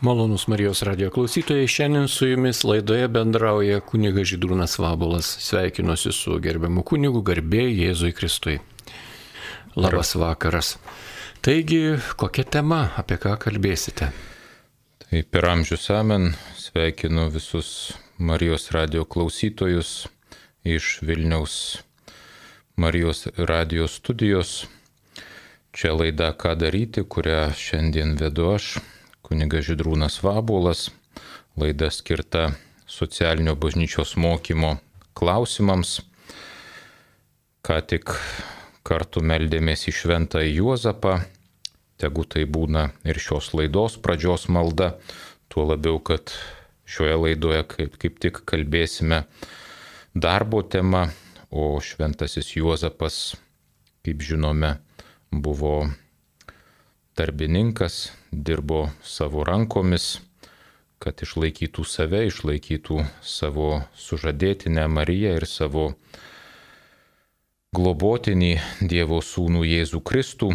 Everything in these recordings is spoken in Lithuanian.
Malonus Marijos radio klausytojai, šiandien su jumis laidoje bendrauja kuniga Židrūnas Vabulas. Sveikinuosi su gerbiamu kunigu garbė Jėzui Kristui. Labas vakaras. Taigi, kokia tema, apie ką kalbėsite? Tai per amžius amen sveikinu visus Marijos radio klausytojus iš Vilniaus Marijos radio studijos. Čia laida Ką daryti, kurią šiandien vedu aš, kuniga Židrūnas Vabulas, laida skirta socialinio bažnyčios mokymo klausimams. Ką tik kartu meldėmės į Šventą Juozapą, tegu tai būna ir šios laidos pradžios malda, tuo labiau, kad šioje laidoje kaip, kaip tik kalbėsime darbo tema, o Šventasis Juozapas, kaip žinome, buvo darbininkas, dirbo savo rankomis, kad išlaikytų save, išlaikytų savo sužadėtinę Mariją ir savo globotinį Dievo sūnų Jėzų Kristų.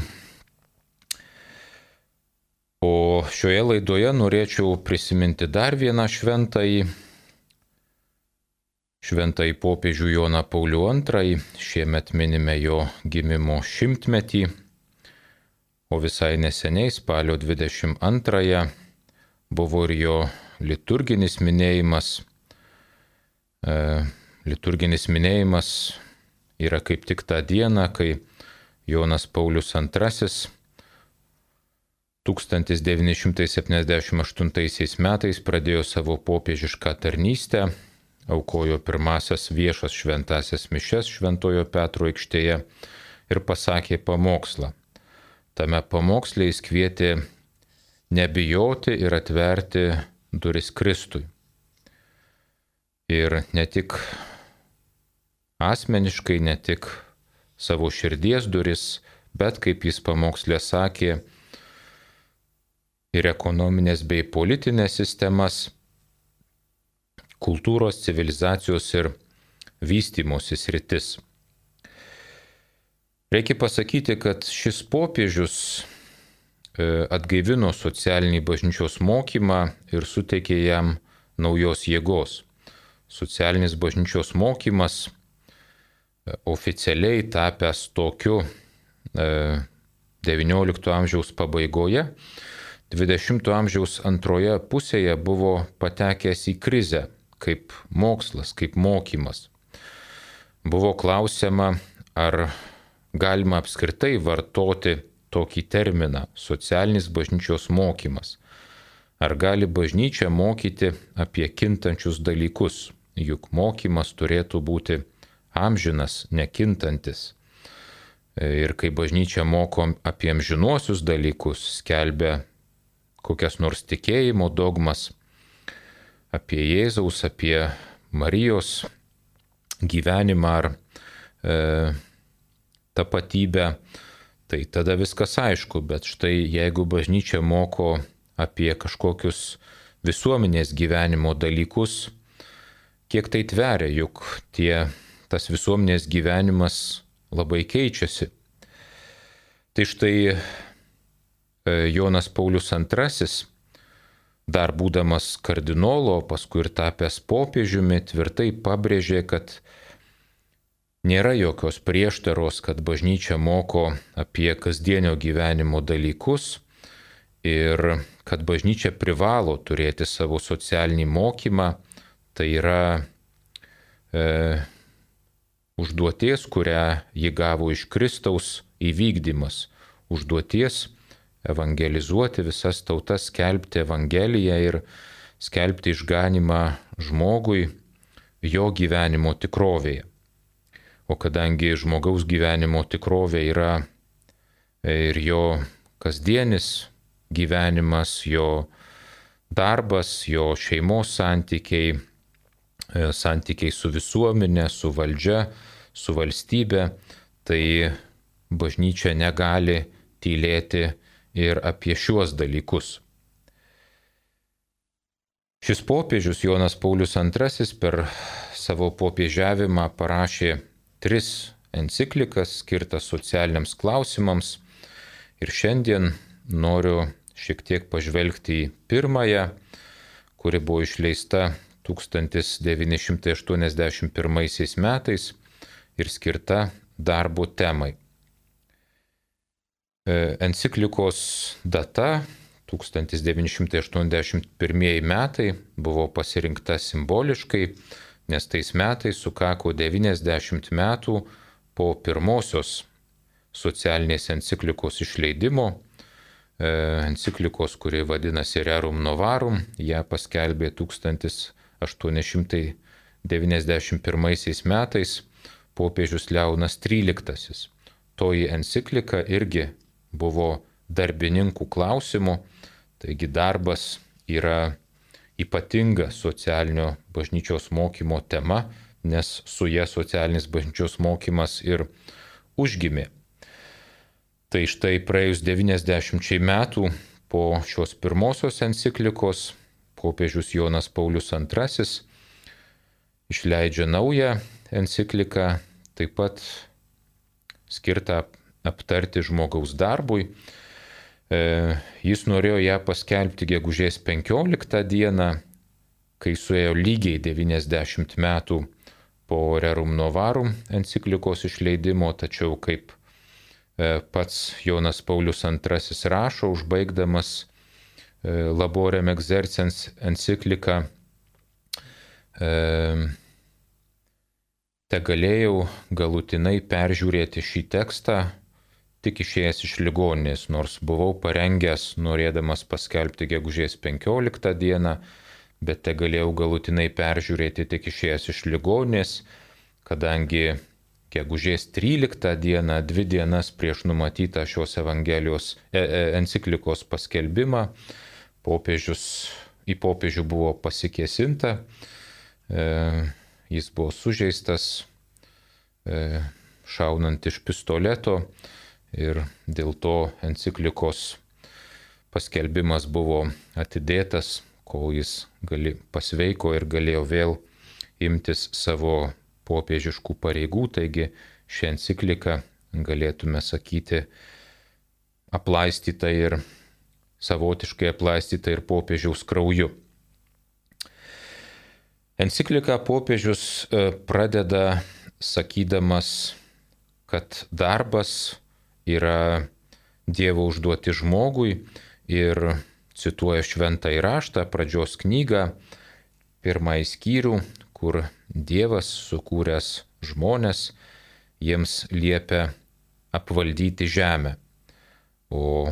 O šioje laidoje norėčiau prisiminti dar vieną šventąjį, šventąjį popiežių Joną Paulių II, šiemet minime jo gimimo šimtmetį o visai neseniai, spalio 22-ąją, buvo ir jo liturginis minėjimas. E, liturginis minėjimas yra kaip tik tą dieną, kai Jonas Paulius II 1978 metais pradėjo savo popiežišką tarnystę, aukojo pirmasias viešas šventasias mišes Šventojo Petro aikštėje ir pasakė pamokslą tame pamoksle jis kvietė nebijoti ir atverti duris Kristui. Ir ne tik asmeniškai, ne tik savo širdies duris, bet kaip jis pamokslė sakė, ir ekonominės bei politinės sistemas, kultūros, civilizacijos ir vystimosis rytis. Reikia pasakyti, kad šis popiežius e, atgaivino socialinį bažnyčios mokymą ir suteikė jam naujos jėgos. Socialinis bažnyčios mokymas e, oficialiai tapęs tokiu XIX e, amžiaus pabaigoje, XX amžiaus antroje pusėje buvo patekęs į krizę kaip mokslas, kaip mokymas. Buvo klausima, ar galima apskritai vartoti tokį terminą - socialinis bažnyčios mokymas. Ar gali bažnyčia mokyti apie kintančius dalykus, juk mokymas turėtų būti amžinas, nekintantis. Ir kai bažnyčia moko apie amžinuosius dalykus, skelbia kokias nors tikėjimo dogmas, apie Jėzaus, apie Marijos gyvenimą ar e, tapatybę, tai tada viskas aišku, bet štai jeigu bažnyčia moko apie kažkokius visuomenės gyvenimo dalykus, kiek tai tveria, juk tie, tas visuomenės gyvenimas labai keičiasi. Tai štai e, Jonas Paulius II, dar būdamas kardinolo, paskui ir tapęs popiežiumi, tvirtai pabrėžė, kad Nėra jokios prieštaros, kad bažnyčia moko apie kasdienio gyvenimo dalykus ir kad bažnyčia privalo turėti savo socialinį mokymą, tai yra e, užduoties, kurią ji gavo iš Kristaus įvykdymas. Užduoties evangelizuoti visas tautas, skelbti Evangeliją ir skelbti išganimą žmogui jo gyvenimo tikrovėje. O kadangi žmogaus gyvenimo tikrovė yra ir jo kasdienis gyvenimas, jo darbas, jo šeimos santykiai, e, santykiai su visuomenė, su valdžia, su valstybe, tai bažnyčia negali tylėti ir apie šiuos dalykus. Šis popiežius Jonas Paulius II per savo popiežiavimą parašė tris enciklikas skirtas socialiniams klausimams ir šiandien noriu šiek tiek pažvelgti į pirmąją, kuri buvo išleista 1981 metais ir skirta darbo temai. E, enciklikos data 1981 metai buvo pasirinkta simboliškai, nes tais metais sukako 90 metų po pirmosios socialinės enciklikos išleidimo, e, enciklikos, kuri vadinasi Rerum Novarum, ją paskelbė 1891 metais popiežius Leonas XIII. Toji enciklika irgi buvo darbininkų klausimų, taigi darbas yra ypatinga socialinio bažnyčios mokymo tema, nes su jie socialinis bažnyčios mokymas ir užgimė. Tai štai praėjus 90 metų po šios pirmosios enciklikos popiežius Jonas Paulius II išleidžia naują enciklika taip pat skirta aptarti žmogaus darbui. E, jis norėjo ją paskelbti gegužės 15 dieną, kai suėjo lygiai 90 metų po Rerum Novarum enciklikos išleidimo, tačiau kaip e, pats Jonas Paulius II rašo, užbaigdamas e, Laborem Exercens encikliką, Te galėjau galutinai peržiūrėti šį tekstą tik išėjęs iš ligoninės, nors buvau parengęs norėdamas paskelbti gegužės 15 dieną, bet te galėjau galutinai peržiūrėti tik išėjęs iš ligoninės, kadangi gegužės 13 dieną, dvi dienas prieš numatytą šios Evangelijos e, e, enciklikos paskelbimą, popiežius, į popiežių buvo pasikėsinta. E, jis buvo sužeistas e, šaunant iš pistoleto ir dėl to enciklikos paskelbimas buvo atidėtas, kol jis gali, pasveiko ir galėjo vėl imtis savo popiežiškų pareigų. Taigi šią encikliką galėtume sakyti aplaistyta ir savotiškai aplaistyta ir popiežiaus krauju. Encikliką popiežius e, pradeda sakydamas, kad darbas yra Dievo užduoti žmogui ir cituoja šventą įraštą, pradžios knygą, pirmąjį skyrių, kur Dievas sukūręs žmonės jiems liepia apvaldyti žemę. O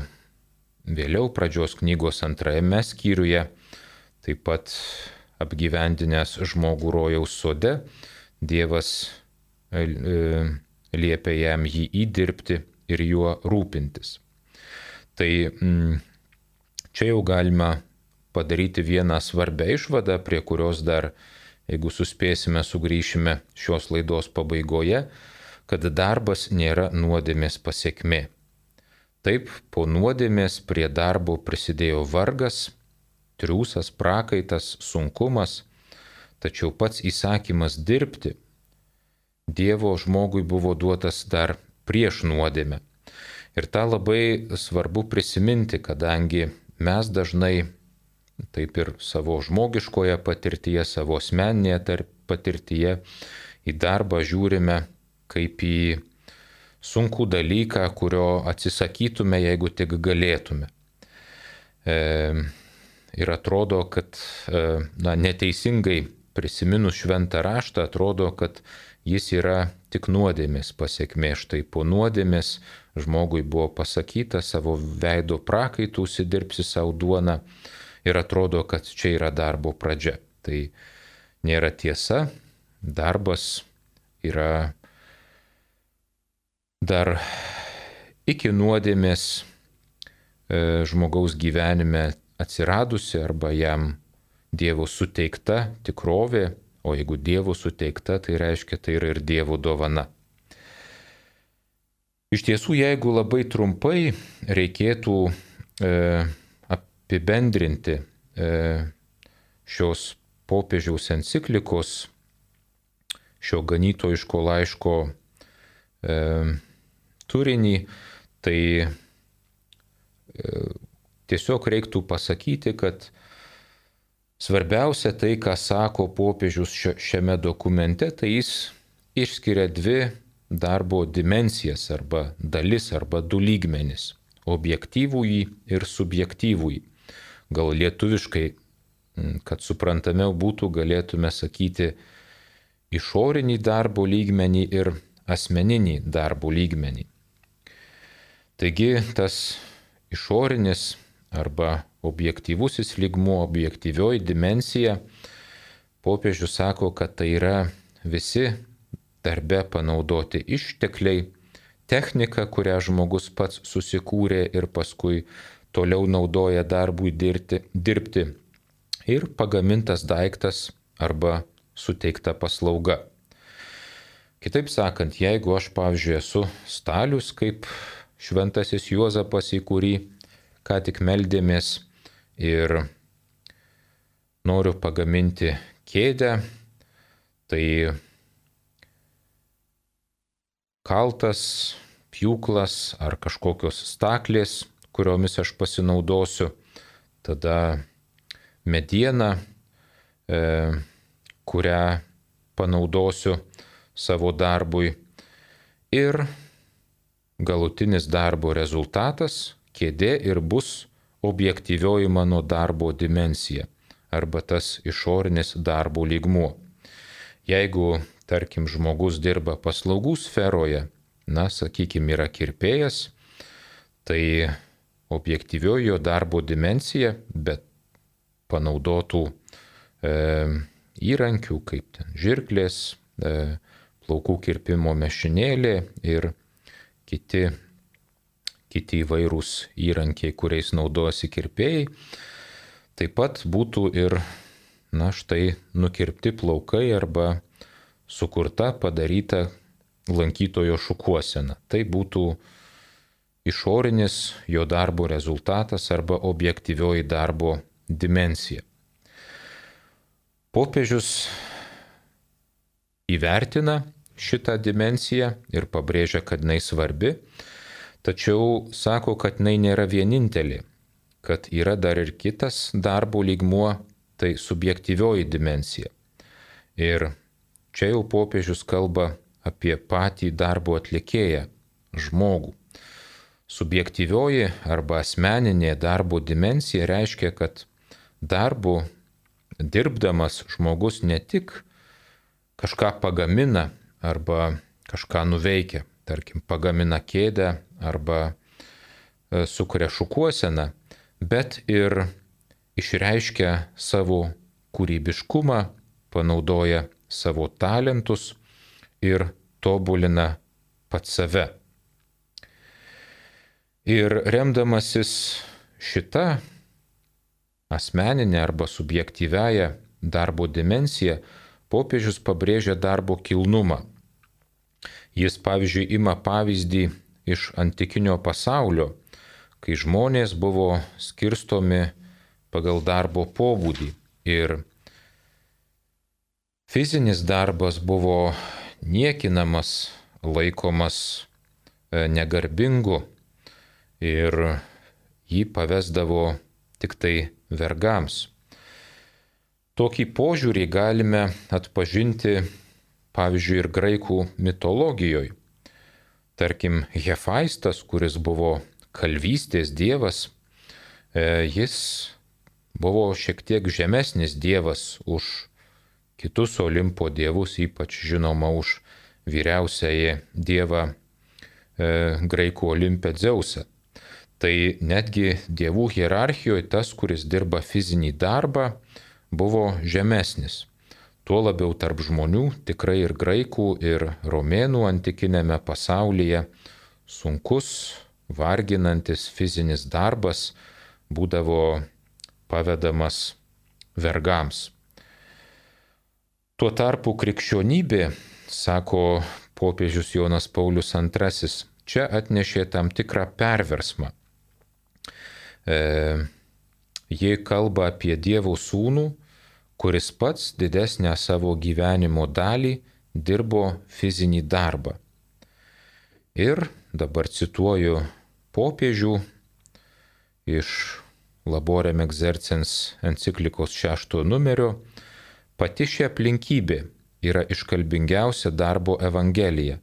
vėliau pradžios knygos antrajame skyriuje taip pat apgyvendinęs žmogų rojaus sode, Dievas e, e, liepia jam jį įdirbti ir juo rūpintis. Tai mm, čia jau galima padaryti vieną svarbę išvadą, prie kurios dar, jeigu suspėsime, sugrįšime šios laidos pabaigoje, kad darbas nėra nuodėmės pasiekmė. Taip, po nuodėmės prie darbo prisidėjo vargas, triūsas, prakaitas, sunkumas, tačiau pats įsakymas dirbti Dievo žmogui buvo duotas dar prieš nuodėmę. Ir tą labai svarbu prisiminti, kadangi mes dažnai taip ir savo žmogiškoje patirtyje, savo asmeninėje patirtyje į darbą žiūrime kaip į sunkų dalyką, kurio atsisakytume, jeigu tik galėtume. E, ir atrodo, kad e, na, neteisingai prisiminus šventą raštą, atrodo, kad jis yra tik nuodėmės pasiekmė. Štai po nuodėmės žmogui buvo pasakyta savo veido prakaitų užsidirbsi savo duoną ir atrodo, kad čia yra darbo pradžia. Tai nėra tiesa, darbas yra dar iki nuodėmės e, žmogaus gyvenime atsiradusi arba jam Dievo suteikta tikrovė, o jeigu Dievo suteikta, tai reiškia tai yra ir Dievo dovana. Iš tiesų, jeigu labai trumpai reikėtų e, apibendrinti e, šios popiežiaus enciklikos, šio ganytojiško laiško e, turinį, tai e, tiesiog reiktų pasakyti, kad svarbiausia tai, ką sako popiežius šiame dokumente, tai jis išskiria dvi darbo dimensijas arba dalis arba du lygmenis - objektyvųjį ir subjektyvųjį. Gal lietuviškai, kad suprantamiau būtų, galėtume sakyti išorinį darbo lygmenį ir asmeninį darbo lygmenį. Taigi tas išorinis arba objektyvusis lygmuo, objektyvioji dimensija, popiežius sako, kad tai yra visi darbe panaudoti ištekliai, technika, kurią žmogus pats susikūrė ir paskui toliau naudoja darbui dirbti, dirbti ir pagamintas daiktas arba suteikta paslauga. Kitaip sakant, jeigu aš, pavyzdžiui, esu stalius kaip šventasis Juozapas, į kurį ką tik meldėmės ir noriu pagaminti kėdę, tai kaltas, pjūklas ar kažkokios staklės, kuriomis aš pasinaudosiu, tada mediena, e, kurią panaudosiu savo darbui. Ir galutinis darbo rezultatas kėdė ir bus objektyvioji mano darbo dimensija arba tas išorinis darbo lygmuo. Jeigu tarkim, žmogus dirba paslaugų sferoje, na, sakykime, yra kirpėjas, tai objektyvioji jo darbo dimensija, bet panaudotų e, įrankių, kaip ten žirklės, e, plaukų kirpimo mešinėlė ir kiti, kiti įvairūs įrankiai, kuriais naudojasi kirpėjai, taip pat būtų ir, na štai, nukirpti plaukai arba sukurta, padaryta lankytojo šukuosena. Tai būtų išorinis jo darbo rezultatas arba objektyvioji darbo dimensija. Popiežius įvertina šitą dimensiją ir pabrėžia, kad jinai svarbi, tačiau sako, kad jinai nėra vienintelė, kad yra dar ir kitas darbo lygmuo, tai subjektyvioji dimensija. Ir Čia jau popiežius kalba apie patį darbo atlikėją - žmogų. Subjektyvioji arba asmeninė darbo dimensija reiškia, kad darbu dirbdamas žmogus ne tik kažką pagamina arba kažką nuveikia, tarkim, pagamina kėdę arba e, sukuria šukuoseną, bet ir išreiškia savo kūrybiškumą, panaudoja savo talentus ir tobulina pats save. Ir remdamasis šitą asmeninę arba subjektyvęją darbo dimensiją, popiežius pabrėžia darbo kilnumą. Jis, pavyzdžiui, ima pavyzdį iš antikinio pasaulio, kai žmonės buvo skirstomi pagal darbo pobūdį ir Fizinis darbas buvo niekinamas, laikomas e, negarbingu ir jį pavesdavo tik tai vergams. Tokį požiūrį galime atpažinti, pavyzdžiui, ir graikų mitologijoje. Tarkim, Hefaistas, kuris buvo kalvystės dievas, e, jis buvo šiek tiek žemesnis dievas už kitus Olimpo dievus, ypač žinoma už vyriausiąjį dievą e, graikų Olimpę Dzeusą. Tai netgi dievų hierarchijoje tas, kuris dirba fizinį darbą, buvo žemesnis. Tuo labiau tarp žmonių, tikrai ir graikų, ir romėnų antikinėme pasaulyje, sunkus, varginantis fizinis darbas būdavo pavedamas vergams. Tuo tarpu krikščionybė, sako popiežius Jonas Paulius II, čia atnešė tam tikrą perversmą. E, jie kalba apie Dievo sūnų, kuris pats didesnę savo gyvenimo dalį dirbo fizinį darbą. Ir dabar cituoju popiežių iš Laborem Exercens enciklikos šešto numerio, pati ši aplinkybė yra iškalbingiausia darbo evangelija,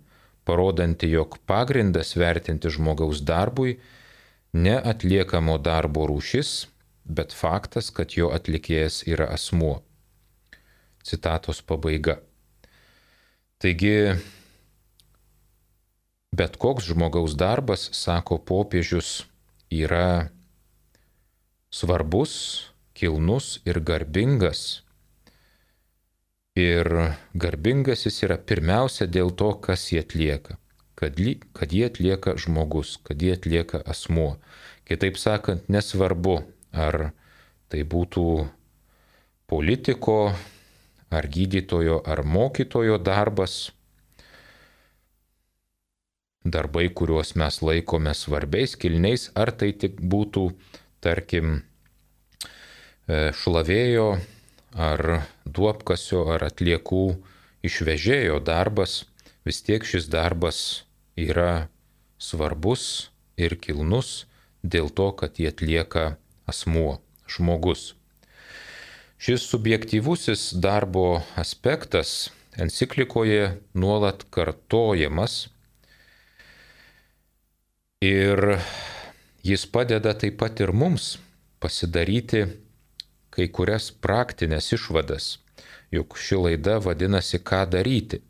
parodanti, jog pagrindas vertinti žmogaus darbui ne atliekamo darbo rūšis, bet faktas, kad jo atlikėjas yra asmuo. Citatos pabaiga. Taigi, bet koks žmogaus darbas, sako popiežius, yra svarbus, kilnus ir garbingas. Ir garbingas jis yra pirmiausia dėl to, kas jį atlieka. Kad, kad jį atlieka žmogus, kad jį atlieka asmuo. Kitaip sakant, nesvarbu, ar tai būtų politiko, ar gydytojo, ar mokytojo darbas, darbai, kuriuos mes laikome svarbiais, kilniais, ar tai tik būtų, tarkim, e, šlavėjo, ar duopkasio, ar atliekų išvežėjo darbas, vis tiek šis darbas yra svarbus ir kilnus dėl to, kad jį atlieka asmuo, žmogus. Šis subjektyvusis darbo aspektas enciklikoje nuolat kartojamas ir jis padeda taip pat ir mums pasidaryti kai kurias praktinės išvadas, juk ši laida vadinasi ką daryti.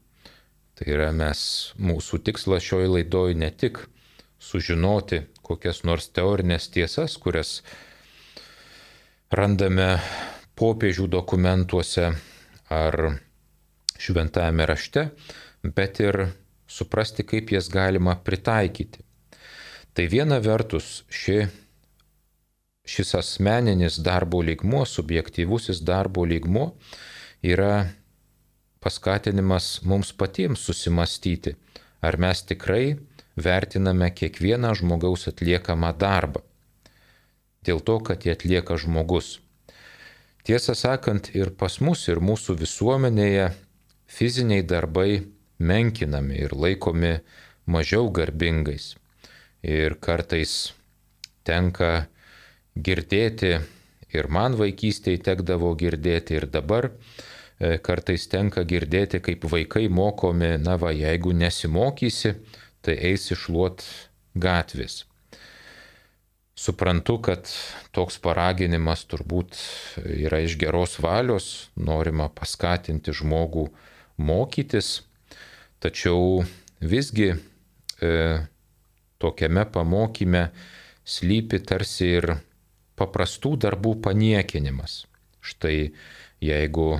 Tai yra mes, mūsų tikslas šioje laidoje ne tik sužinoti kokias nors teorinės tiesas, kurias randame popiežių dokumentuose ar šventajame rašte, bet ir suprasti, kaip jas galima pritaikyti. Tai viena vertus ši, šis asmeninis darbo lygmuo, subjektyvusis darbo lygmuo yra paskatinimas mums patiems susimastyti, ar mes tikrai vertiname kiekvieną žmogaus atliekamą darbą. Dėl to, kad jį atlieka žmogus. Tiesą sakant, ir pas mus, ir mūsų visuomenėje fiziniai darbai menkinami ir laikomi mažiau garbingais. Ir kartais tenka girdėti, ir man vaikystėje tekdavo girdėti, ir dabar e, kartais tenka girdėti, kaip vaikai mokomi, na va, jeigu nesimokysi, tai eis išluot gatvės. Suprantu, kad toks paraginimas turbūt yra iš geros valios, norima paskatinti žmogų mokytis, tačiau visgi e, tokiame pamokyme slypi tarsi ir paprastų darbų paniekinimas. Štai jeigu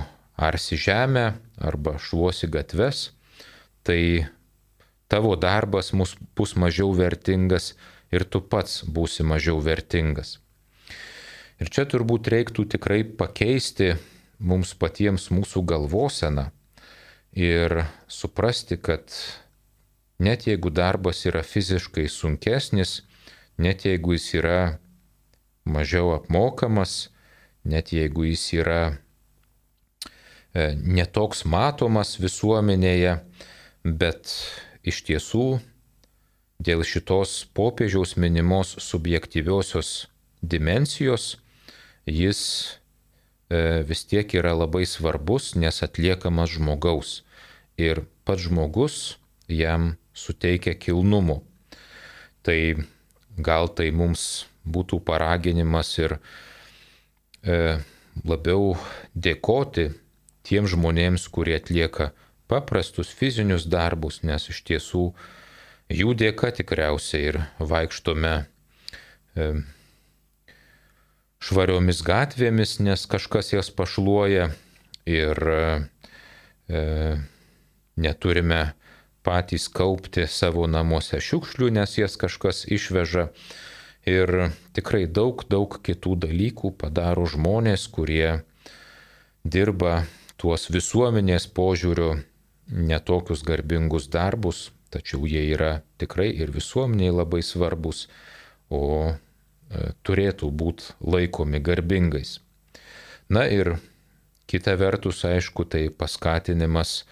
arsi žemę arba šluosi gatves, tai tavo darbas bus mažiau vertingas ir tu pats būsi mažiau vertingas. Ir čia turbūt reiktų tikrai pakeisti mums patiems mūsų galvoseną ir suprasti, kad net jeigu darbas yra fiziškai sunkesnis, net jeigu jis yra mažiau apmokamas, net jeigu jis yra e, netoks matomas visuomenėje, bet iš tiesų dėl šitos popiežiaus minimos subjektyviosios dimensijos jis e, vis tiek yra labai svarbus, nes atliekamas žmogaus ir pats žmogus jam suteikia kilnumo. Tai gal tai mums būtų paraginimas ir e, labiau dėkoti tiem žmonėms, kurie atlieka paprastus fizinius darbus, nes iš tiesų jų dėka tikriausiai ir vaikštome e, švariomis gatvėmis, nes kažkas jas pašluoja ir e, neturime patys kaupti savo namuose šiukšlių, nes jas kažkas išveža. Ir tikrai daug, daug kitų dalykų padaro žmonės, kurie dirba tuos visuomenės požiūrių netokius garbingus darbus, tačiau jie yra tikrai ir visuomeniai labai svarbus, o e, turėtų būti laikomi garbingais. Na ir kita vertus, aišku, tai paskatinimas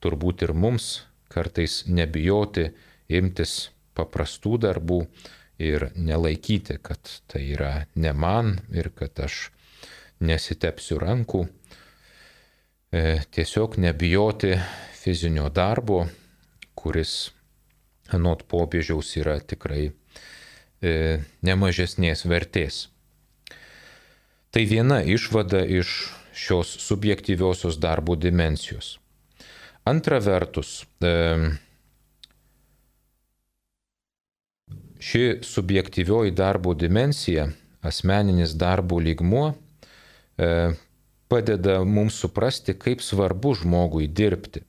turbūt ir mums kartais nebijoti imtis paprastų darbų ir nelaikyti, kad tai yra ne man ir kad aš nesitepsiu rankų. E, tiesiog nebijoti fizinio darbo, kuris anot popiežiaus yra tikrai e, nemažesnės vertės. Tai viena išvada iš šios subjektyviosios darbo dimensijos. Antra vertus, e, ši subjektyvioji darbo dimensija, asmeninis darbo lygmuo, e, padeda mums suprasti, kaip svarbu žmogui dirbti.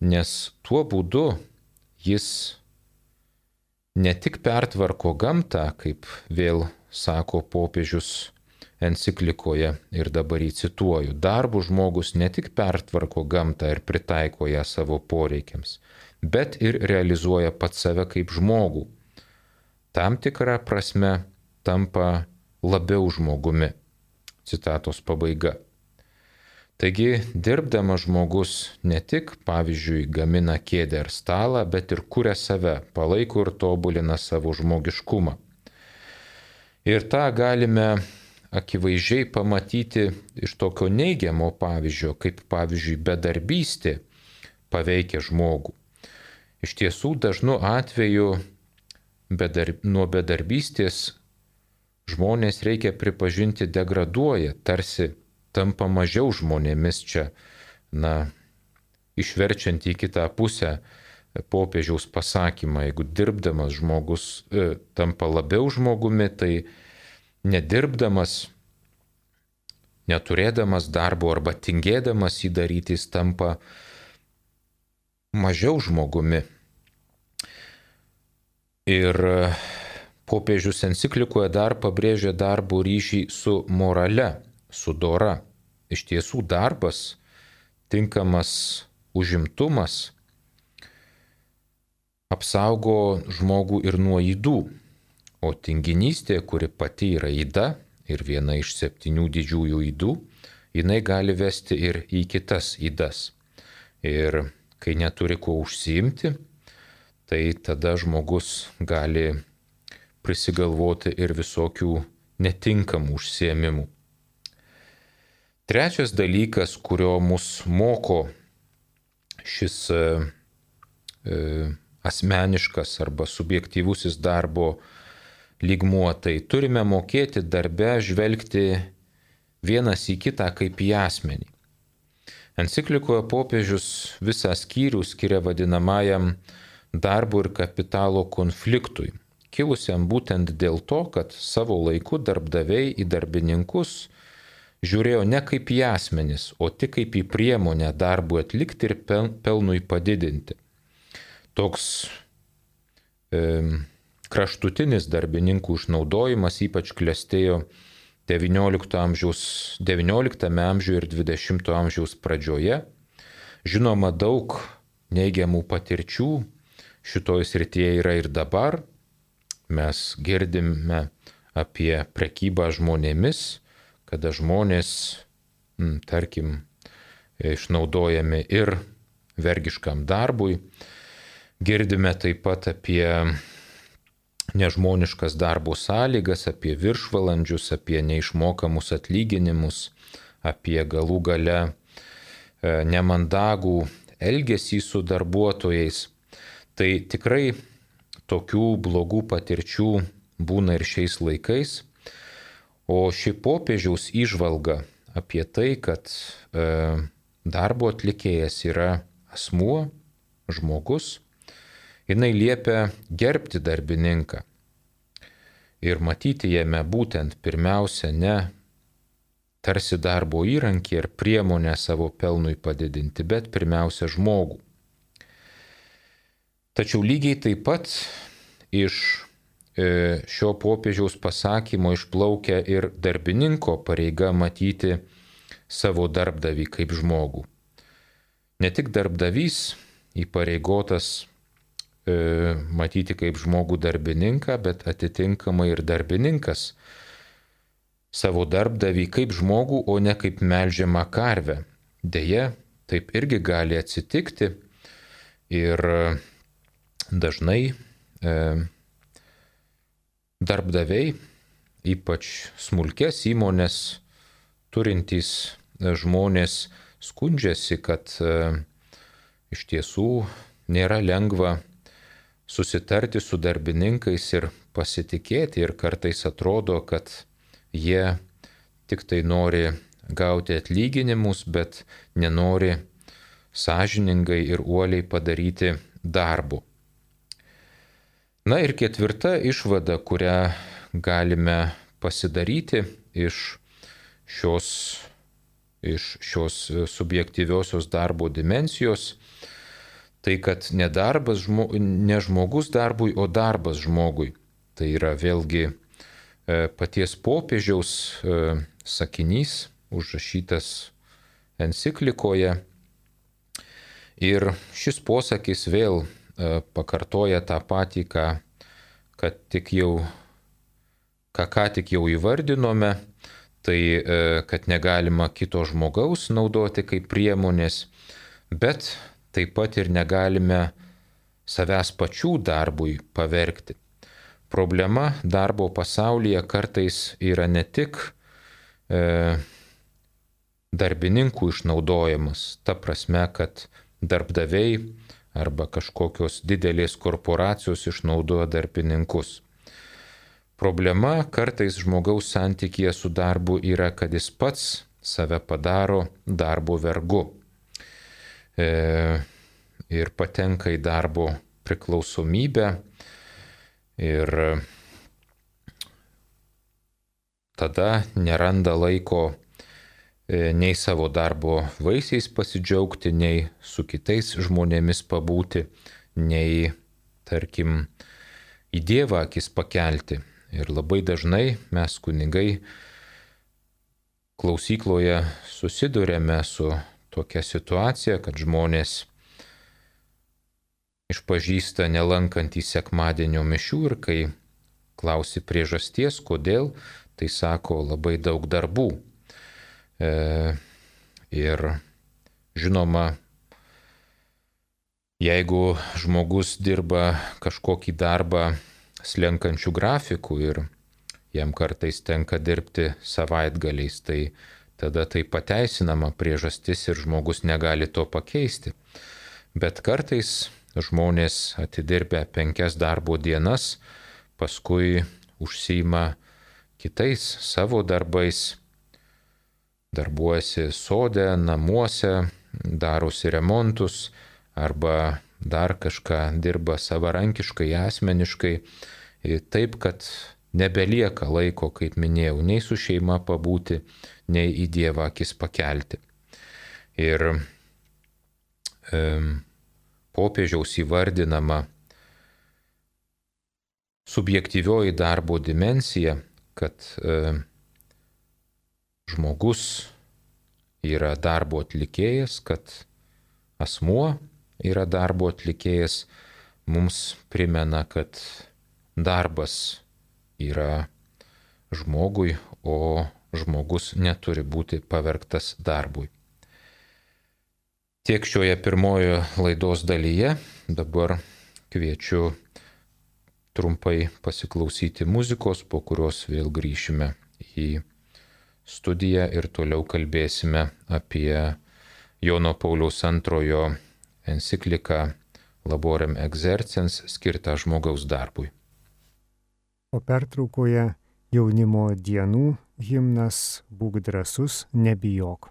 Nes tuo būdu jis ne tik pertvarko gamtą, kaip vėl sako popiežius enciklikoje ir dabar jį cituoju, darbų žmogus ne tik pertvarko gamtą ir pritaiko ją savo poreikiams, bet ir realizuoja pat save kaip žmogų. Tam tikrą prasme tampa labiau žmogumi. Citatos pabaiga. Taigi, dirbdamas žmogus ne tik, pavyzdžiui, gamina kėdę ar stalą, bet ir kuria save, palaiko ir tobulina savo žmogiškumą. Ir tą galime akivaizdžiai pamatyti iš tokio neigiamo pavyzdžio, kaip pavyzdžiui bedarbystė paveikia žmogų. Iš tiesų dažnu atveju bedar, nuo bedarbystės žmonės reikia pripažinti degraduoja, tarsi tampa mažiau žmonėmis čia, na, išverčiant į kitą pusę popiežiaus pasakymą, jeigu dirbdamas žmogus e, tampa labiau žmogumi, tai nedirbdamas, neturėdamas darbo arba tingėdamas jį daryti, jis tampa mažiau žmogumi. Ir popiežius enciklikoje dar pabrėžia darbo ryšį su morale, su dora. Iš tiesų darbas, tinkamas užimtumas apsaugo žmogų ir nuo įdų. O tinginystė, kuri pati yra įda ir viena iš septynių didžiųjų įdų, jinai gali vesti ir į kitas įdas. Ir kai neturi kuo užsiimti, tai tada žmogus gali prisigalvoti ir visokių netinkamų užsiemimų. Trečias dalykas, kurio mus moko šis e, e asmeniškas arba subjektyvusis darbo lygmuo, tai turime mokėti darbe žvelgti vienas į kitą kaip į asmenį. Enciklikoje popiežius visą skyrių skiria vadinamajam darbo ir kapitalo konfliktui, kilusiam būtent dėl to, kad savo laiku darbdaviai į darbininkus žiūrėjo ne kaip į asmenis, o tik kaip į priemonę darbui atlikti ir pelnui padidinti. Toks e, kraštutinis darbininkų išnaudojimas ypač klestėjo XIX amžiaus, XIX amžiuje ir XX amžiaus pradžioje. Žinoma, daug neigiamų patirčių šitoje srityje yra ir dabar. Mes girdime apie prekybą žmonėmis, kada žmonės, tarkim, išnaudojami ir vergiškam darbui. Girdime taip pat apie nežmoniškas darbo sąlygas, apie viršvalandžius, apie neišmokamus atlyginimus, apie galų gale e, nemandagų elgesį su darbuotojais. Tai tikrai tokių blogų patirčių būna ir šiais laikais. O ši popiežiaus išvalga apie tai, kad e, darbo atlikėjas yra asmuo, žmogus, jinai liepia gerbti darbininką ir matyti jame būtent pirmiausia ne tarsi darbo įrankį ir priemonę savo pelnui padidinti, bet pirmiausia žmogų. Tačiau lygiai taip pat iš šio popiežiaus pasakymo išplaukia ir darbininko pareiga matyti savo darbdavį kaip žmogų. Ne tik darbdavys įpareigotas E, matyti kaip žmogų darbininką, bet atitinkamai ir darbininkas savo darbdavį kaip žmogų, o ne kaip melžiamą karvę. Deja, taip irgi gali atsitikti ir dažnai e, darbdaviai, ypač smulkės įmonės turintys e, žmonės skundžiasi, kad e, iš tiesų nėra lengva susitarti su darbininkais ir pasitikėti ir kartais atrodo, kad jie tik tai nori gauti atlyginimus, bet nenori sąžiningai ir uoliai padaryti darbų. Na ir ketvirta išvada, kurią galime pasidaryti iš šios, iš šios subjektyviosios darbo dimensijos, tai kad ne, darbas, ne žmogus darbui, o darbas žmogui. Tai yra vėlgi e, paties popiežiaus e, sakinys užrašytas enciklikoje. Ir šis posakis vėl E, pakartoja tą patį, ką, kad tik jau, ką ką tik jau įvardinome, tai e, kad negalima kito žmogaus naudoti kaip priemonės, bet taip pat ir negalime savęs pačių darbui pavergti. Problema darbo pasaulyje kartais yra ne tik e, darbininkų išnaudojimas, ta prasme, kad darbdaviai arba kažkokios didelės korporacijos išnaudoja darbininkus. Problema kartais žmogaus santykėje su darbu yra, kad jis pats save padaro darbo vergu e, ir patenka į darbo priklausomybę ir tada neranda laiko nei savo darbo vaisiais pasidžiaugti, nei su kitais žmonėmis pabūti, nei, tarkim, į Dievą akis pakelti. Ir labai dažnai mes kunigai klausykloje susidurėme su tokia situacija, kad žmonės išpažįsta nelankantį sekmadienio mišių ir kai klausi priežasties, kodėl, tai sako labai daug darbų. E, ir žinoma, jeigu žmogus dirba kažkokį darbą slenkančių grafikų ir jam kartais tenka dirbti savaitgaliais, tai tada tai pateisinama priežastis ir žmogus negali to pakeisti. Bet kartais žmonės atidirbę penkias darbo dienas, paskui užsima kitais savo darbais darbuojasi sode, namuose, darosi remontus arba dar kažką dirba savarankiškai, asmeniškai, taip, kad nebelieka laiko, kaip minėjau, nei su šeima pabūti, nei į Dievą akis pakelti. Ir e, popiežiaus įvardinama subjektyvioji darbo dimensija, kad e, žmogus yra darbo atlikėjas, kad asmuo yra darbo atlikėjas, mums primena, kad darbas yra žmogui, o žmogus neturi būti pavergtas darbui. Tiek šioje pirmojo laidos dalyje. Dabar kviečiu trumpai pasiklausyti muzikos, po kurios vėl grįšime į studiją ir toliau kalbėsime apie Jono Pauliaus antrojo encikliką Laborem Exercens skirtą žmogaus darbui. O pertraukoje jaunimo dienų himnas Būk drasus, nebijok.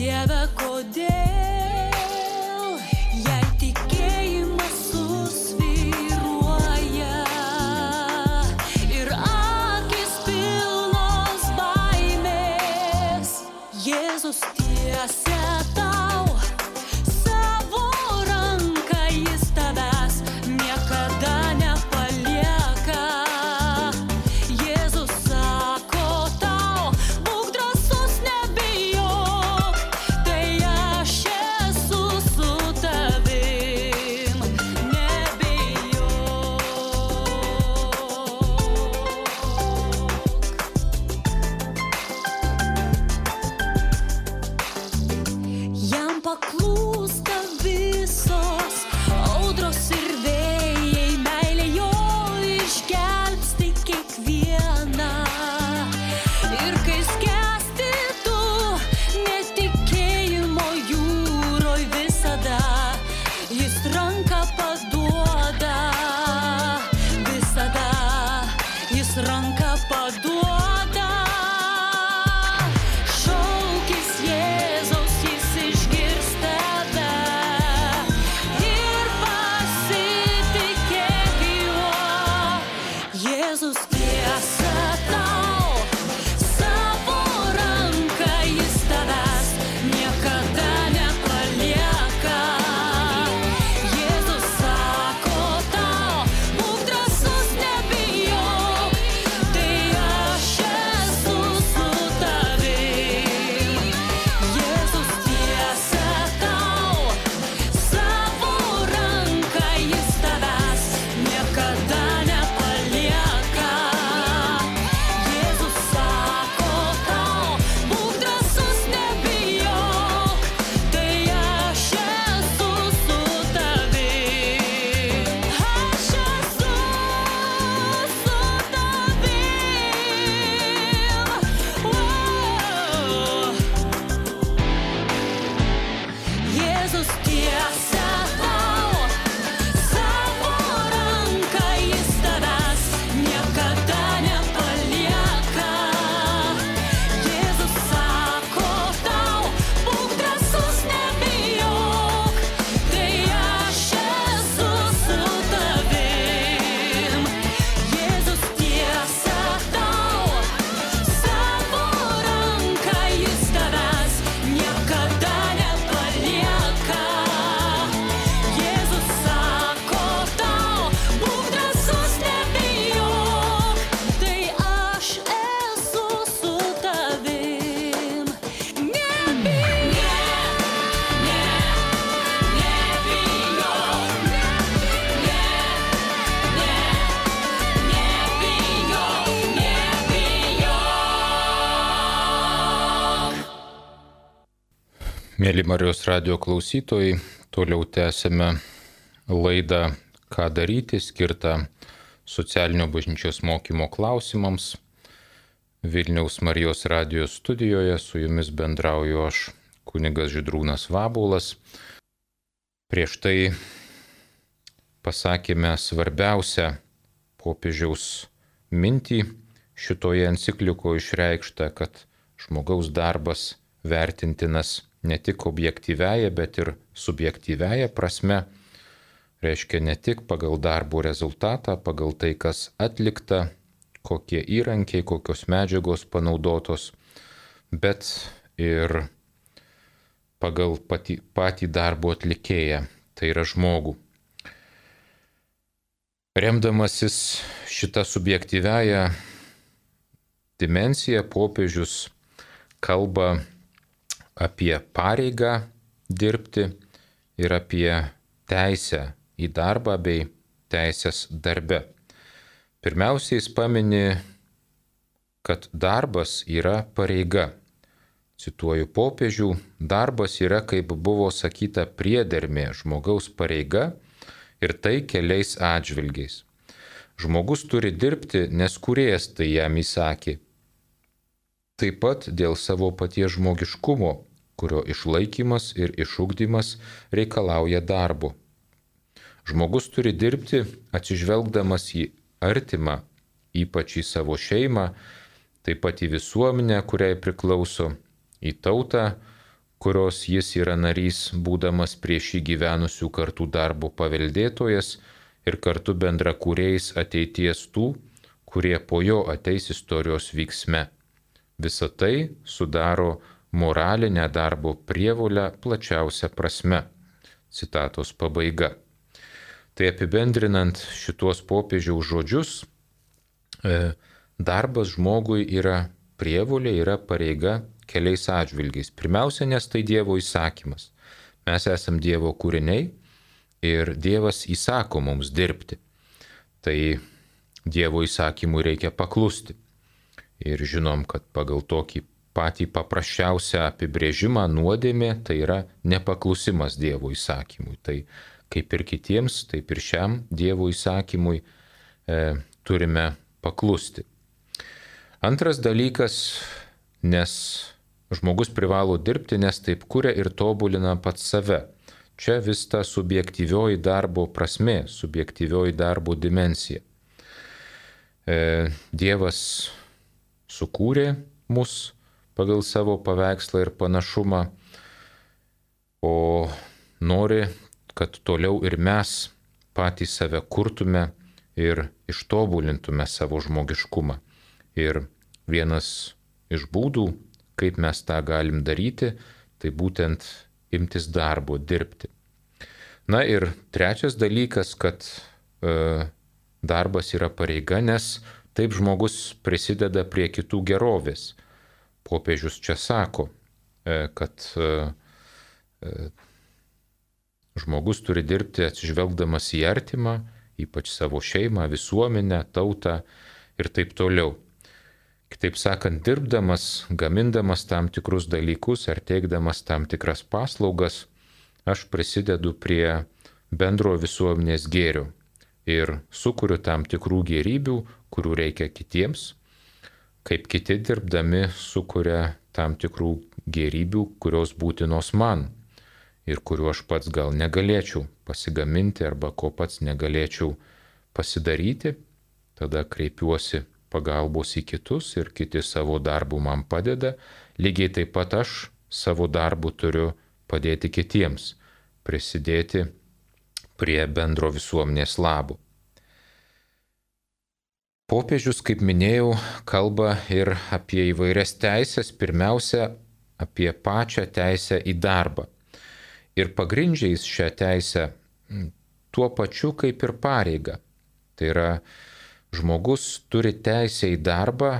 Yeah, but. Mėly Marijos radio klausytojai, toliau tęsime laidą Ką daryti, skirtą socialinio bažnyčios mokymo klausimams. Vilniaus Marijos radijos studijoje su jumis bendrauju aš, kunigas Židrūnas Vabulas. Prieš tai pasakėme svarbiausią popiežiaus mintį šitoje encikliko išreikštą, kad žmogaus darbas vertintinas ne tik objektyvėje, bet ir subjektyvėje prasme. Reiškia ne tik pagal darbo rezultatą, pagal tai, kas atlikta, kokie įrankiai, kokios medžiagos panaudotos, bet ir pagal patį, patį darbo atlikėją, tai yra žmogų. Remdamasis šitą subjektyvęją dimensiją, popiežius kalba apie pareigą dirbti ir apie teisę į darbą bei teisės darbe. Pirmiausia, jis pamini, kad darbas yra pareiga. Cituoju popiežių, darbas yra, kaip buvo sakyta, priedermė žmogaus pareiga ir tai keliais atžvilgiais. Žmogus turi dirbti, nes kuriejas tai jam įsakė. Taip pat dėl savo paties žmogiškumo kurio išlaikymas ir išugdymas reikalauja darbo. Žmogus turi dirbti atsižvelgdamas į artimą, ypač į savo šeimą, taip pat į visuomenę, kuriai priklauso, į tautą, kurios jis yra narys, būdamas prieš įgyvenusių kartų darbo paveldėtojas ir kartu bendra kūrėjais ateities tų, kurie po jo ateis istorijos vyksme. Visą tai sudaro moralinę darbo prievolę plačiausia prasme. Citatos pabaiga. Tai apibendrinant šituos popiežiaus žodžius, e, darbas žmogui yra prievolė, yra pareiga keliais atžvilgiais. Pirmiausia, nes tai Dievo įsakymas. Mes esam Dievo kūriniai ir Dievas įsako mums dirbti. Tai Dievo įsakymui reikia paklusti. Ir žinom, kad pagal tokį patį paprasčiausią apibrėžimą nuodėmė tai yra nepaklusimas Dievo įsakymui. Tai kaip ir kitiems, taip ir šiam Dievo įsakymui e, turime paklusti. Antras dalykas, nes žmogus privalo dirbti, nes taip kuria ir tobulina pats save. Čia vis ta subjektyvioji darbo prasme, subjektyvioji darbo dimensija. E, Dievas sukūrė mus pagal savo paveikslą ir panašumą, o nori, kad toliau ir mes patys save kurtume ir ištobulintume savo žmogiškumą. Ir vienas iš būdų, kaip mes tą galim daryti, tai būtent imtis darbo, dirbti. Na ir trečias dalykas, kad e, darbas yra pareiga, nes taip žmogus prisideda prie kitų gerovės. Popiežius čia sako, e, kad e, e, žmogus turi dirbti atsižvelgdamas į artimą, ypač savo šeimą, visuomenę, tautą ir taip toliau. Kitaip sakant, dirbdamas, gamindamas tam tikrus dalykus ar teikdamas tam tikras paslaugas, aš prisidedu prie bendro visuomenės gėrio ir sukuriu tam tikrų gerybių, kurių reikia kitiems, kaip kiti dirbdami sukuria tam tikrų gerybių, kurios būtinos man ir kuriuo aš pats gal negalėčiau pasigaminti arba ko pats negalėčiau pasidaryti, tada kreipiuosi pagalbos į kitus ir kiti savo darbu man padeda, lygiai taip pat aš savo darbu turiu padėti kitiems, prisidėti prie bendro visuomenės labo. Popiežius, kaip minėjau, kalba ir apie įvairias teisės, pirmiausia, apie pačią teisę į darbą. Ir pagrindžiais šią teisę tuo pačiu kaip ir pareiga. Tai yra, žmogus turi teisę į darbą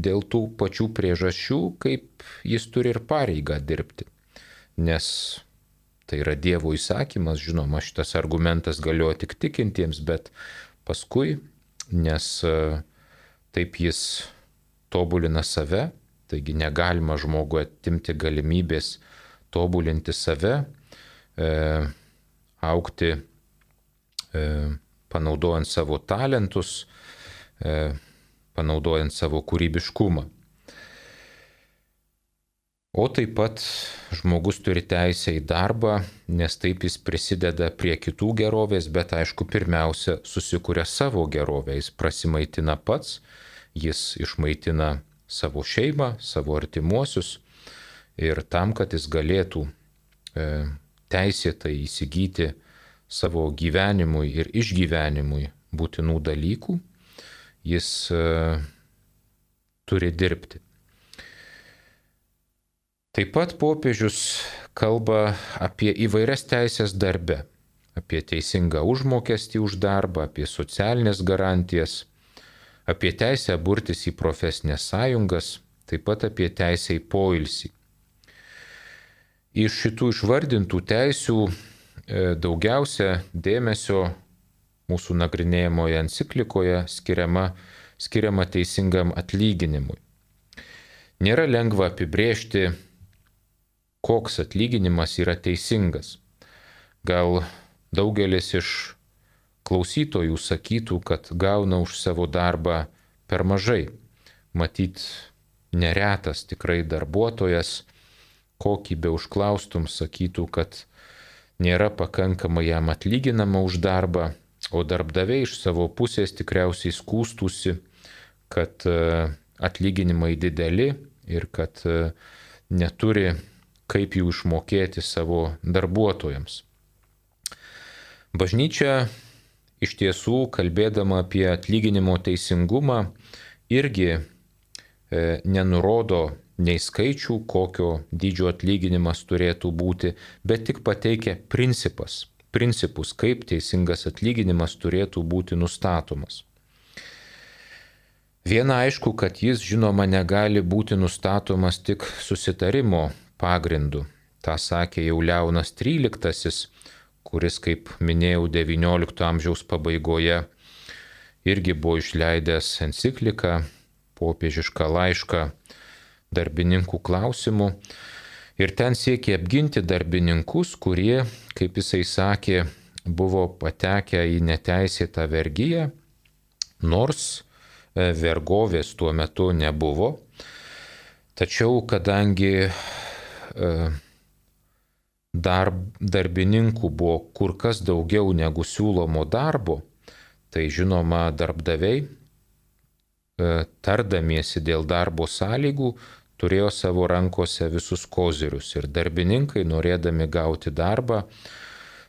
dėl tų pačių priežasčių, kaip jis turi ir pareigą dirbti. Nes Tai yra Dievo įsakymas, žinoma, šitas argumentas galioja tik tikintiems, bet paskui, nes e, taip jis tobulina save, taigi negalima žmogui atimti galimybės tobulinti save, e, aukti, e, panaudojant savo talentus, e, panaudojant savo kūrybiškumą. O taip pat žmogus turi teisę į darbą, nes taip jis prisideda prie kitų gerovės, bet aišku, pirmiausia, susikuria savo gerovę, jis prasimaitina pats, jis išmaitina savo šeimą, savo artimuosius ir tam, kad jis galėtų e, teisėtai įsigyti savo gyvenimui ir išgyvenimui būtinų dalykų, jis e, turi dirbti. Taip pat popiežius kalba apie įvairias teisės darbe, apie teisingą užmokestį už darbą, apie socialinės garantijas, apie teisę burtis į profesinės sąjungas, taip pat apie teisę į poilsį. Iš šitų išvardintų teisių e, daugiausia dėmesio mūsų nagrinėjamoje enciklikoje skiriama, skiriama teisingam atlyginimui. Nėra lengva apibrėžti koks atlyginimas yra teisingas. Gal daugelis iš klausytojų sakytų, kad gauna už savo darbą per mažai. Matyt, neretas tikrai darbuotojas, kokį be užklaustum, sakytų, kad nėra pakankamai jam atlyginama už darbą, o darbdaviai iš savo pusės tikriausiai skūstųsi, kad e, atlyginimai dideli ir kad e, neturi kaip jų išmokėti savo darbuotojams. Bažnyčia iš tiesų, kalbėdama apie atlyginimo teisingumą, irgi e, nenurodo nei skaičių, kokio dydžio atlyginimas turėtų būti, bet tik pateikia principas, principus, kaip teisingas atlyginimas turėtų būti nustatomas. Viena aišku, kad jis žinoma negali būti nustatomas tik susitarimo pagrindu. Ta sakė jau Leonas XIII, kuris, kaip minėjau, XIX amžiaus pabaigoje irgi buvo išleidęs encikliką, popiežišką laišką darbininkų klausimų. Ir ten siekė apginti darbininkus, kurie, kaip jisai sakė, buvo patekę į neteisėtą vergyją, nors e, vergovės tuo metu nebuvo. Tačiau kadangi e, darb, darbininkų buvo kur kas daugiau negu siūlomo darbo, tai žinoma darbdaviai, e, tardamiesi dėl darbo sąlygų, turėjo savo rankose visus kozirius ir darbininkai, norėdami gauti darbą,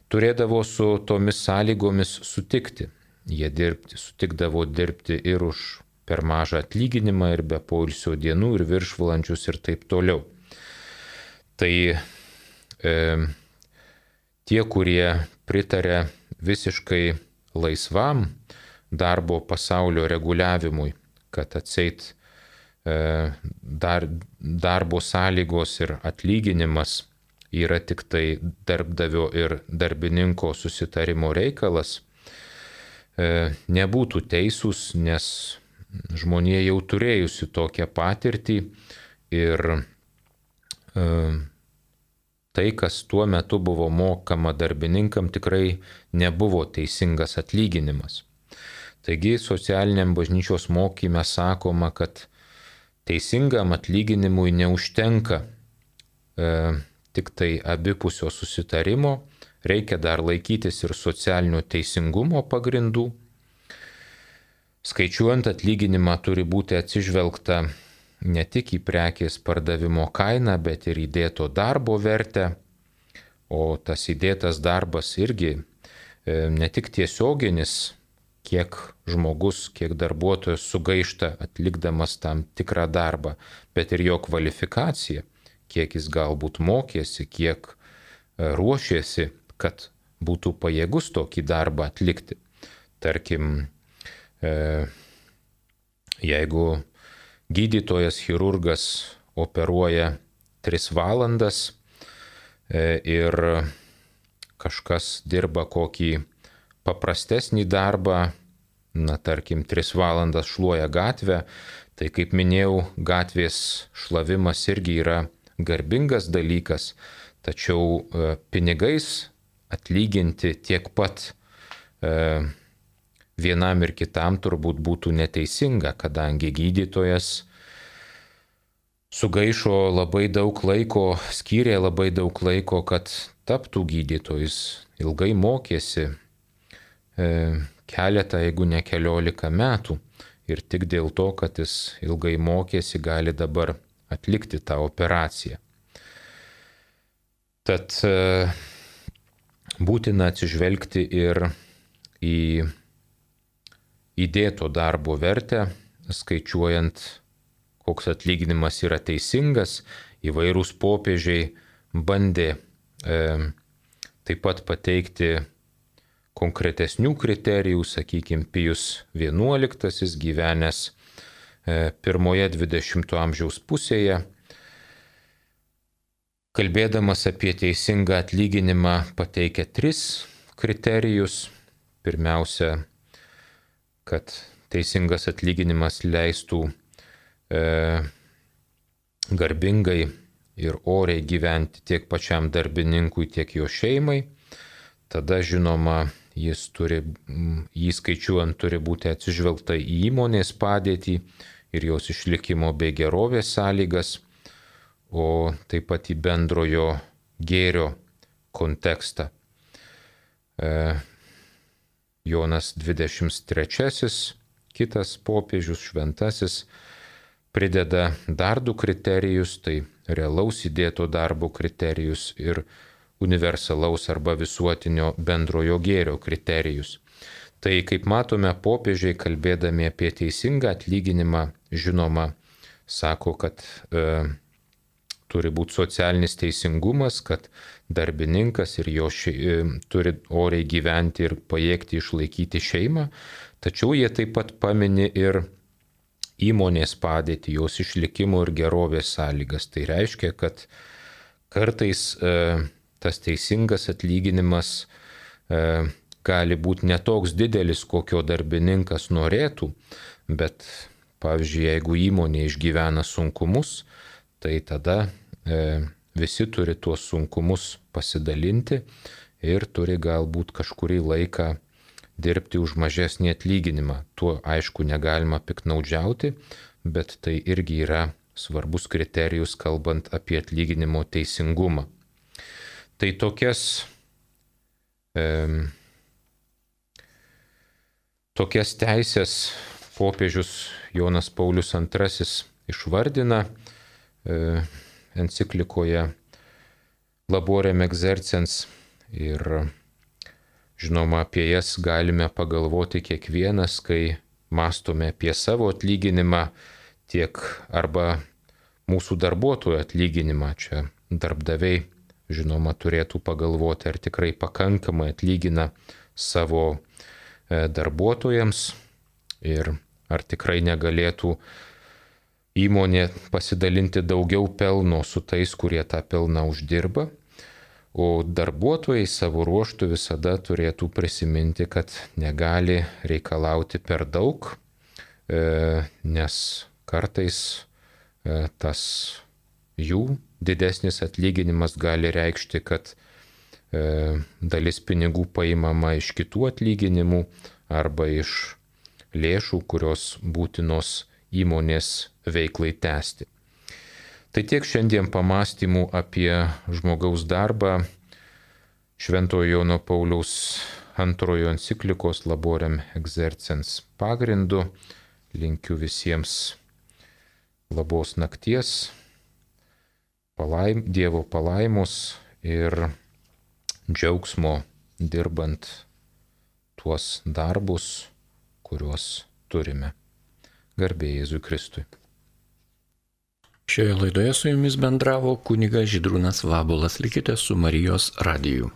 turėdavo su tomis sąlygomis sutikti. Jie dirbti, sutikdavo dirbti ir už per mažą atlyginimą, ir be poilsio dienų, ir viršvalandžius, ir taip toliau. Tai e, tie, kurie pritarė visiškai laisvam darbo pasaulio reguliavimui, kad atseit E, dar, darbo sąlygos ir atlyginimas yra tik tai darbdavio ir darbininko susitarimo reikalas, e, nebūtų teisūs, nes žmonė jau turėjusi tokią patirtį ir e, tai, kas tuo metu buvo mokama darbininkam, tikrai nebuvo teisingas atlyginimas. Taigi socialiniam bažnyčios mokymė sakoma, kad teisingam atlyginimui neužtenka e, tik tai abipusio susitarimo, reikia dar laikytis ir socialinio teisingumo pagrindų. Skaičiuojant atlyginimą turi būti atsižvelgta ne tik į prekės pardavimo kainą, bet ir įdėto darbo vertę, o tas įdėtas darbas irgi e, ne tik tiesioginis kiek žmogus, kiek darbuotojas sugaišta atlikdamas tam tikrą darbą, bet ir jo kvalifikacija, kiek jis galbūt mokėsi, kiek e, ruošėsi, kad būtų pajėgus tokį darbą atlikti. Tarkim, e, jeigu gydytojas, chirurgas operuoja 3 valandas e, ir kažkas dirba kokį paprastesnį darbą, na tarkim, 3 valandas šluoja gatvę, tai kaip minėjau, gatvės šlavimas irgi yra garbingas dalykas, tačiau e, pinigais atlyginti tiek pat e, vienam ir kitam turbūt būtų neteisinga, kadangi gydytojas sugaišo labai daug laiko, skyrė labai daug laiko, kad taptų gydytojais, ilgai mokėsi, e, keletą, jeigu ne keliolika metų. Ir tik dėl to, kad jis ilgai mokėsi, gali dabar atlikti tą operaciją. Tad e, būtina atsižvelgti ir į įdėto darbo vertę, skaičiuojant, koks atlyginimas yra teisingas, įvairūs popiežiai bandė e, taip pat pateikti konkretesnių kriterijų, sakykime, Pijus XI gyvenęs e, pirmoje 20-ojo amžiaus pusėje, kalbėdamas apie teisingą atlyginimą, pateikia tris kriterijus. Pirmiausia, kad teisingas atlyginimas leistų e, garbingai ir oriai gyventi tiek pačiam darbininkui, tiek jo šeimai. Tada, žinoma, jis turi, jį skaičiuojant turi būti atsižvelgta į įmonės padėtį ir jos išlikimo bei gerovės sąlygas, o taip pat į bendrojo gėrio kontekstą. E, Jonas 23, kitas popiežius šventasis, prideda dar du kriterijus, tai realaus įdėto darbo kriterijus ir universalaus arba visuotinio bendrojo gėrio kriterijus. Tai kaip matome, popiežiai kalbėdami apie teisingą atlyginimą, žinoma, sako, kad e, turi būti socialinis teisingumas, kad darbininkas ir jo ši, e, turi oriai gyventi ir pajėgti išlaikyti šeimą, tačiau jie taip pat pamini ir įmonės padėtį, jos išlikimo ir gerovės sąlygas. Tai reiškia, kad kartais e, tas teisingas atlyginimas e, gali būti netoks didelis, kokio darbininkas norėtų, bet pavyzdžiui, jeigu įmonė išgyvena sunkumus, tai tada e, visi turi tuos sunkumus pasidalinti ir turi galbūt kažkurį laiką dirbti už mažesnį atlyginimą. Tuo aišku negalima piknaudžiauti, bet tai irgi yra svarbus kriterijus, kalbant apie atlyginimo teisingumą. Tai tokias, e, tokias teisės popiežius Jonas Paulius II išvardina enciklikoje Laborem exercens ir žinoma apie jas galime pagalvoti kiekvienas, kai mastome apie savo atlyginimą tiek arba mūsų darbuotojų atlyginimą. Čia darbdaviai žinoma turėtų pagalvoti, ar tikrai pakankamai atlygina savo e, darbuotojams ir ar tikrai negalėtų įmonė pasidalinti daugiau pelno su tais, kurie tą pelną uždirba, o darbuotojai savo ruoštų visada turėtų prisiminti, kad negali reikalauti per daug, e, nes kartais e, tas jų didesnis atlyginimas gali reikšti, kad e, dalis pinigų paimama iš kitų atlyginimų arba iš lėšų, kurios būtinos įmonės veiklai tęsti. Tai tiek šiandien pamastymų apie žmogaus darbą Šventojo Jono Pauliaus antrojo enciklikos Laborem Exercens pagrindu. Linkiu visiems labos nakties, palaim, Dievo palaimos ir džiaugsmo dirbant tuos darbus, kuriuos turime. Garbė Jėzui Kristui. Šioje laidoje su jumis bendravo kuniga Židrūnas Vabulas. Likite su Marijos radiju.